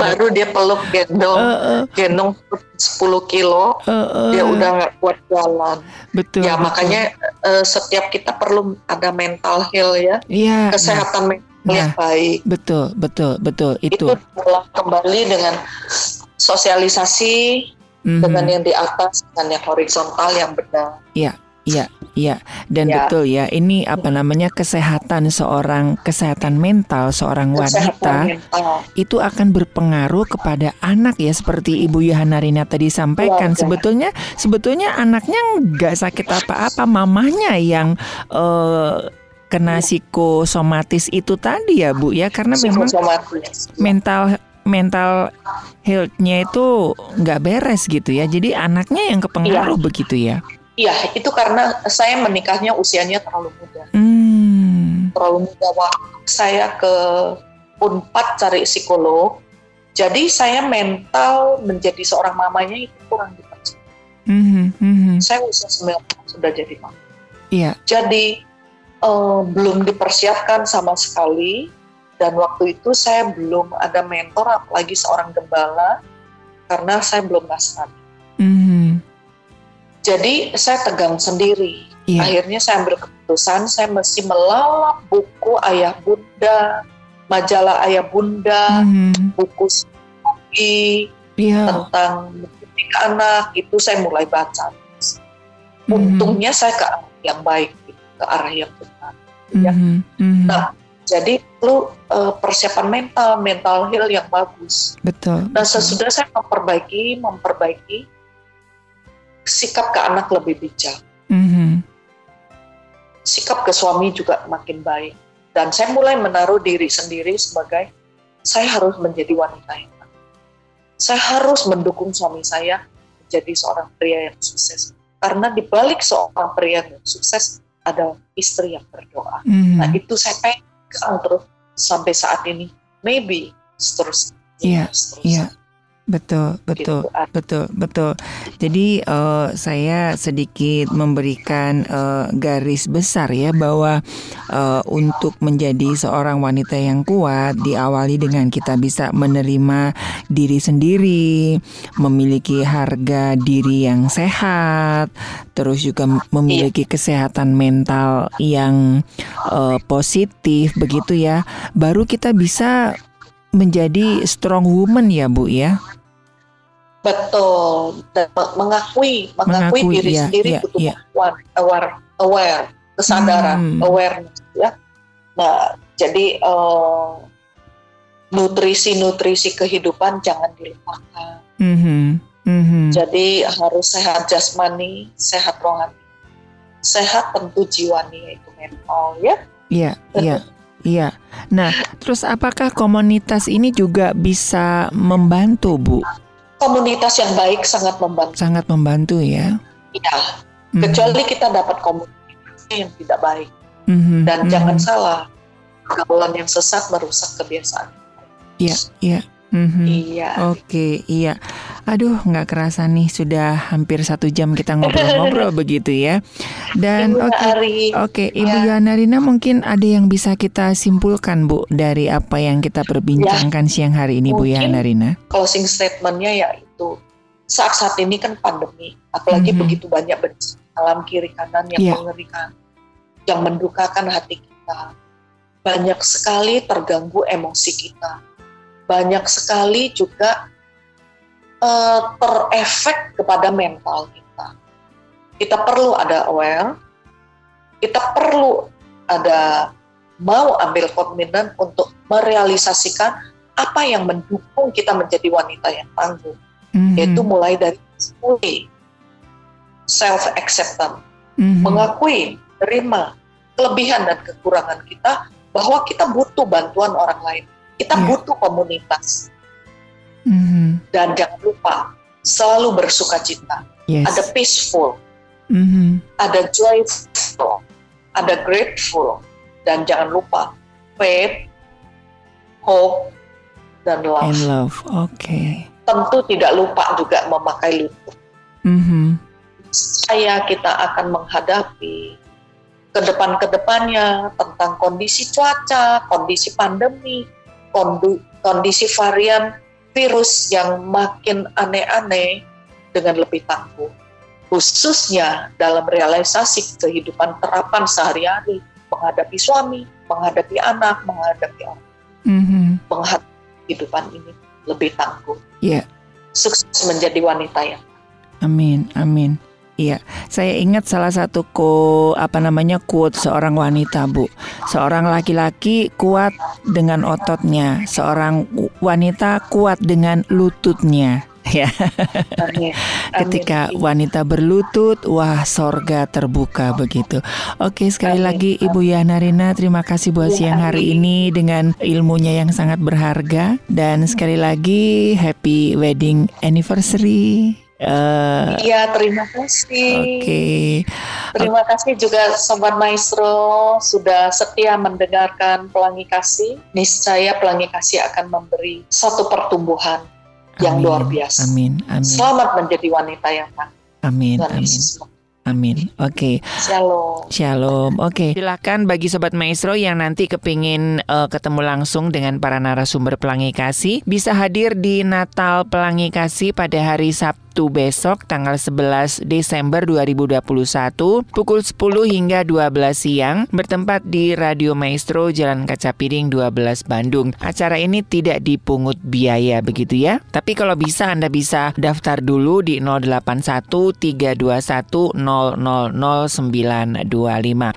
[SPEAKER 2] Baru dia peluk gendong, uh, uh. gendong 10 kilo, uh, uh. dia udah nggak kuat jalan.
[SPEAKER 1] Betul.
[SPEAKER 2] Ya betul. makanya uh, setiap kita perlu ada mental health ya,
[SPEAKER 1] ya
[SPEAKER 2] kesehatan nah, mental nah, yang baik.
[SPEAKER 1] Betul, betul, betul. Itu,
[SPEAKER 2] itu kembali dengan sosialisasi mm-hmm. dengan yang di atas, dengan yang horizontal yang benar.
[SPEAKER 1] Iya. Iya, iya. Dan ya. betul ya, ini apa namanya kesehatan seorang kesehatan mental seorang wanita mental. itu akan berpengaruh kepada anak ya seperti Ibu Yohana Rina tadi sampaikan. Ya, sebetulnya sebetulnya anaknya nggak sakit apa-apa, mamanya yang uh, kena psikosomatis itu tadi ya Bu ya karena memang mental mental health-nya itu nggak beres gitu ya. Jadi anaknya yang kepengaruh ya. begitu ya.
[SPEAKER 2] Iya, itu karena saya menikahnya usianya terlalu muda.
[SPEAKER 1] Hmm.
[SPEAKER 2] Terlalu muda waktu saya ke Unpad cari psikolog. Jadi saya mental menjadi seorang mamanya itu kurang dipercaya.
[SPEAKER 1] Mm -hmm.
[SPEAKER 2] Saya usia 9 tahun sudah jadi mama.
[SPEAKER 1] Iya.
[SPEAKER 2] Jadi uh, belum dipersiapkan sama sekali dan waktu itu saya belum ada mentor apalagi seorang gembala karena saya belum nasrani.
[SPEAKER 1] Mm -hmm.
[SPEAKER 2] Jadi saya tegang sendiri. Yeah. Akhirnya saya ambil keputusan saya mesti melalap buku ayah bunda, majalah ayah bunda, mm-hmm. buku psikologi yeah. tentang mendidik anak itu saya mulai baca. Mm-hmm. Untungnya saya ke arah yang baik, ke arah yang benar. Mm-hmm. Ya. Mm-hmm. Nah, Jadi perlu uh, persiapan mental, mental health yang bagus.
[SPEAKER 1] Betul.
[SPEAKER 2] Dan sesudah saya memperbaiki, memperbaiki sikap ke anak lebih bijak. Mm-hmm. Sikap ke suami juga makin baik. Dan saya mulai menaruh diri sendiri sebagai saya harus menjadi wanita yang baik. Saya harus mendukung suami saya menjadi seorang pria yang sukses. Karena di balik seorang pria yang sukses ada istri yang berdoa. Mm-hmm. Nah itu saya pegang terus sampai saat ini. Maybe seterusnya.
[SPEAKER 1] Iya, iya. Betul, betul, gitu. betul, betul. Jadi uh, saya sedikit memberikan uh, garis besar ya bahwa uh, untuk menjadi seorang wanita yang kuat diawali dengan kita bisa menerima diri sendiri, memiliki harga diri yang sehat, terus juga memiliki iya. kesehatan mental yang uh, positif begitu ya. Baru kita bisa menjadi strong woman ya Bu ya.
[SPEAKER 2] Betul, dan mengakui, mengakui, mengakui diri iya, sendiri iya, butuh iya. aware, aware, kesadaran, hmm. awareness ya. Nah, jadi uh, nutrisi-nutrisi kehidupan jangan dilupakan. Mm -hmm. Mm -hmm. Jadi harus sehat jasmani, sehat rohani, sehat tentu jiwani yaitu mental ya.
[SPEAKER 1] Iya, iya. Iya. Nah, terus apakah komunitas ini juga bisa membantu, Bu?
[SPEAKER 2] Komunitas yang baik sangat membantu.
[SPEAKER 1] Sangat membantu ya.
[SPEAKER 2] Iya. Mm-hmm. Kecuali kita dapat komunitas yang tidak baik. Mm-hmm. Dan mm-hmm. jangan salah, pergaulan yang sesat merusak kebiasaan.
[SPEAKER 1] Iya, iya. Mm-hmm. Iya. Oke, okay, iya. Aduh, nggak kerasa nih sudah hampir satu jam kita ngobrol-ngobrol <laughs> begitu ya. Dan oke, oke, okay, Ibu ya. Yanarina mungkin ada yang bisa kita simpulkan Bu dari apa yang kita perbincangkan ya. siang hari ini mungkin Bu Yanarina.
[SPEAKER 2] Closing statementnya yaitu saat saat ini kan pandemi, apalagi mm-hmm. begitu banyak bencana alam kiri kanan yang yeah. mengerikan, yang mendukakan hati kita. Banyak sekali terganggu emosi kita banyak sekali juga uh, terefek kepada mental kita. Kita perlu ada aware, kita perlu ada mau ambil komitmen untuk merealisasikan apa yang mendukung kita menjadi wanita yang tangguh, mm-hmm. yaitu mulai dari self acceptance, mm-hmm. mengakui, terima kelebihan dan kekurangan kita, bahwa kita butuh bantuan orang lain kita yeah. butuh komunitas. Mm-hmm. Dan jangan lupa selalu bersuka cita. Yes. Ada peaceful, mm-hmm. ada joyful, ada grateful, dan jangan lupa faith, hope, dan love.
[SPEAKER 1] And love, oke. Okay.
[SPEAKER 2] Tentu tidak lupa juga memakai lutut. Mm-hmm. Saya kita akan menghadapi ke depan ke depannya tentang kondisi cuaca, kondisi pandemi, kondisi varian virus yang makin aneh-aneh dengan lebih tangguh. Khususnya dalam realisasi kehidupan terapan sehari-hari, menghadapi suami, menghadapi anak, menghadapi orang. Mm-hmm. Menghadapi kehidupan ini lebih tangguh.
[SPEAKER 1] Yeah.
[SPEAKER 2] Sukses menjadi wanita yang
[SPEAKER 1] Amin, amin. Iya, saya ingat salah satu ko apa namanya quote seorang wanita, Bu. Seorang laki-laki kuat dengan ototnya, seorang wanita kuat dengan lututnya. <laughs> Ya. Ketika wanita berlutut, wah sorga terbuka begitu. Oke, sekali lagi Ibu Yana terima kasih buat ya, siang hari ini dengan ilmunya yang sangat berharga dan sekali lagi happy wedding anniversary.
[SPEAKER 2] Uh, iya, terima kasih.
[SPEAKER 1] Oke. Okay.
[SPEAKER 2] Terima kasih juga Sobat Maestro sudah setia mendengarkan Pelangi Kasih. Niscaya Pelangi Kasih akan memberi satu pertumbuhan amin, yang luar biasa.
[SPEAKER 1] Amin. Amin.
[SPEAKER 2] Selamat menjadi wanita yang baik.
[SPEAKER 1] Amin. Tuhan amin. Amin. Oke. Okay.
[SPEAKER 2] Shalom.
[SPEAKER 1] Shalom. Oke. Okay. Silakan bagi sobat maestro yang nanti kepingin uh, ketemu langsung dengan para narasumber Pelangi Kasih bisa hadir di Natal Pelangi Kasih pada hari Sabtu besok tanggal 11 Desember 2021 pukul 10 hingga 12 siang bertempat di Radio Maestro Jalan Kaca Piring 12 Bandung. Acara ini tidak dipungut biaya begitu ya. Tapi kalau bisa Anda bisa daftar dulu di 081 321 0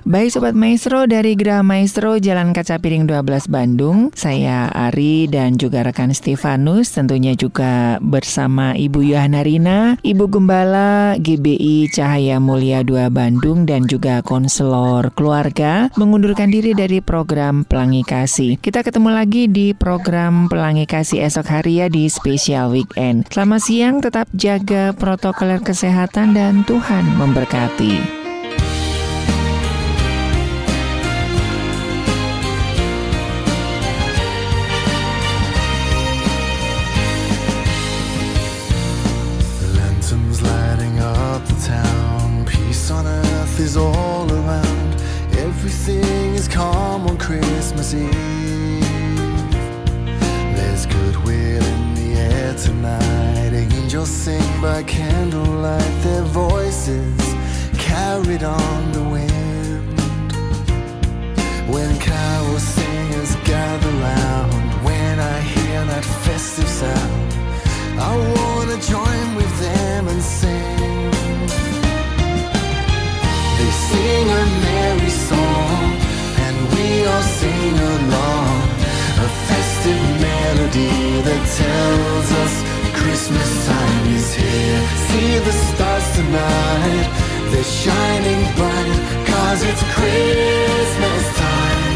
[SPEAKER 1] Baik Sobat Maestro dari Gerah Maestro Jalan Kaca Piring 12 Bandung. Saya Ari dan juga rekan Stefanus Tentunya juga bersama Ibu Yohana Rina Ibu Gembala GBI Cahaya Mulia 2 Bandung Dan juga konselor keluarga Mengundurkan diri dari program Pelangi Kasih. Kita ketemu lagi di program Pelangi Kasih esok hari ya di spesial weekend. Selamat siang tetap jaga protokol kesehatan dan Tuhan memberkati.
[SPEAKER 3] Is all around. Everything is calm on Christmas Eve. There's goodwill in the air tonight. Angels sing by candlelight, their voices carried on the wind. When carol singers gather round, when I hear that festive sound, I wanna join with them and sing. They sing a merry song, and we all sing along. A festive melody that tells us Christmas time is here. See the stars tonight, they're shining bright, cause it's Christmas time,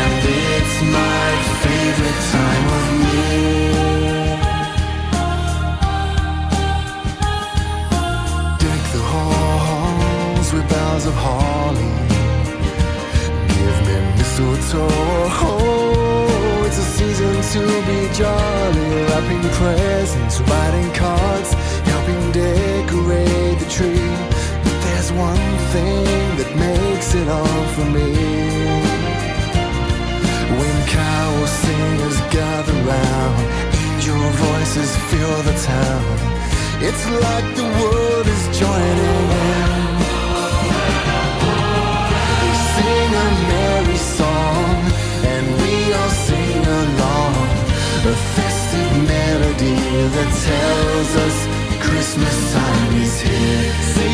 [SPEAKER 3] and it's my favorite time of year. Deck the halls with boughs of holly. Give me mistletoe. Oh, it's a season to be jolly. Wrapping presents, writing cards, helping decorate the tree. One thing that makes it all for me. When carol singers gather round, angel voices fill the town. It's like the world is joining in. They sing a merry song, and we all sing along. A festive melody that tells us Christmas time is here.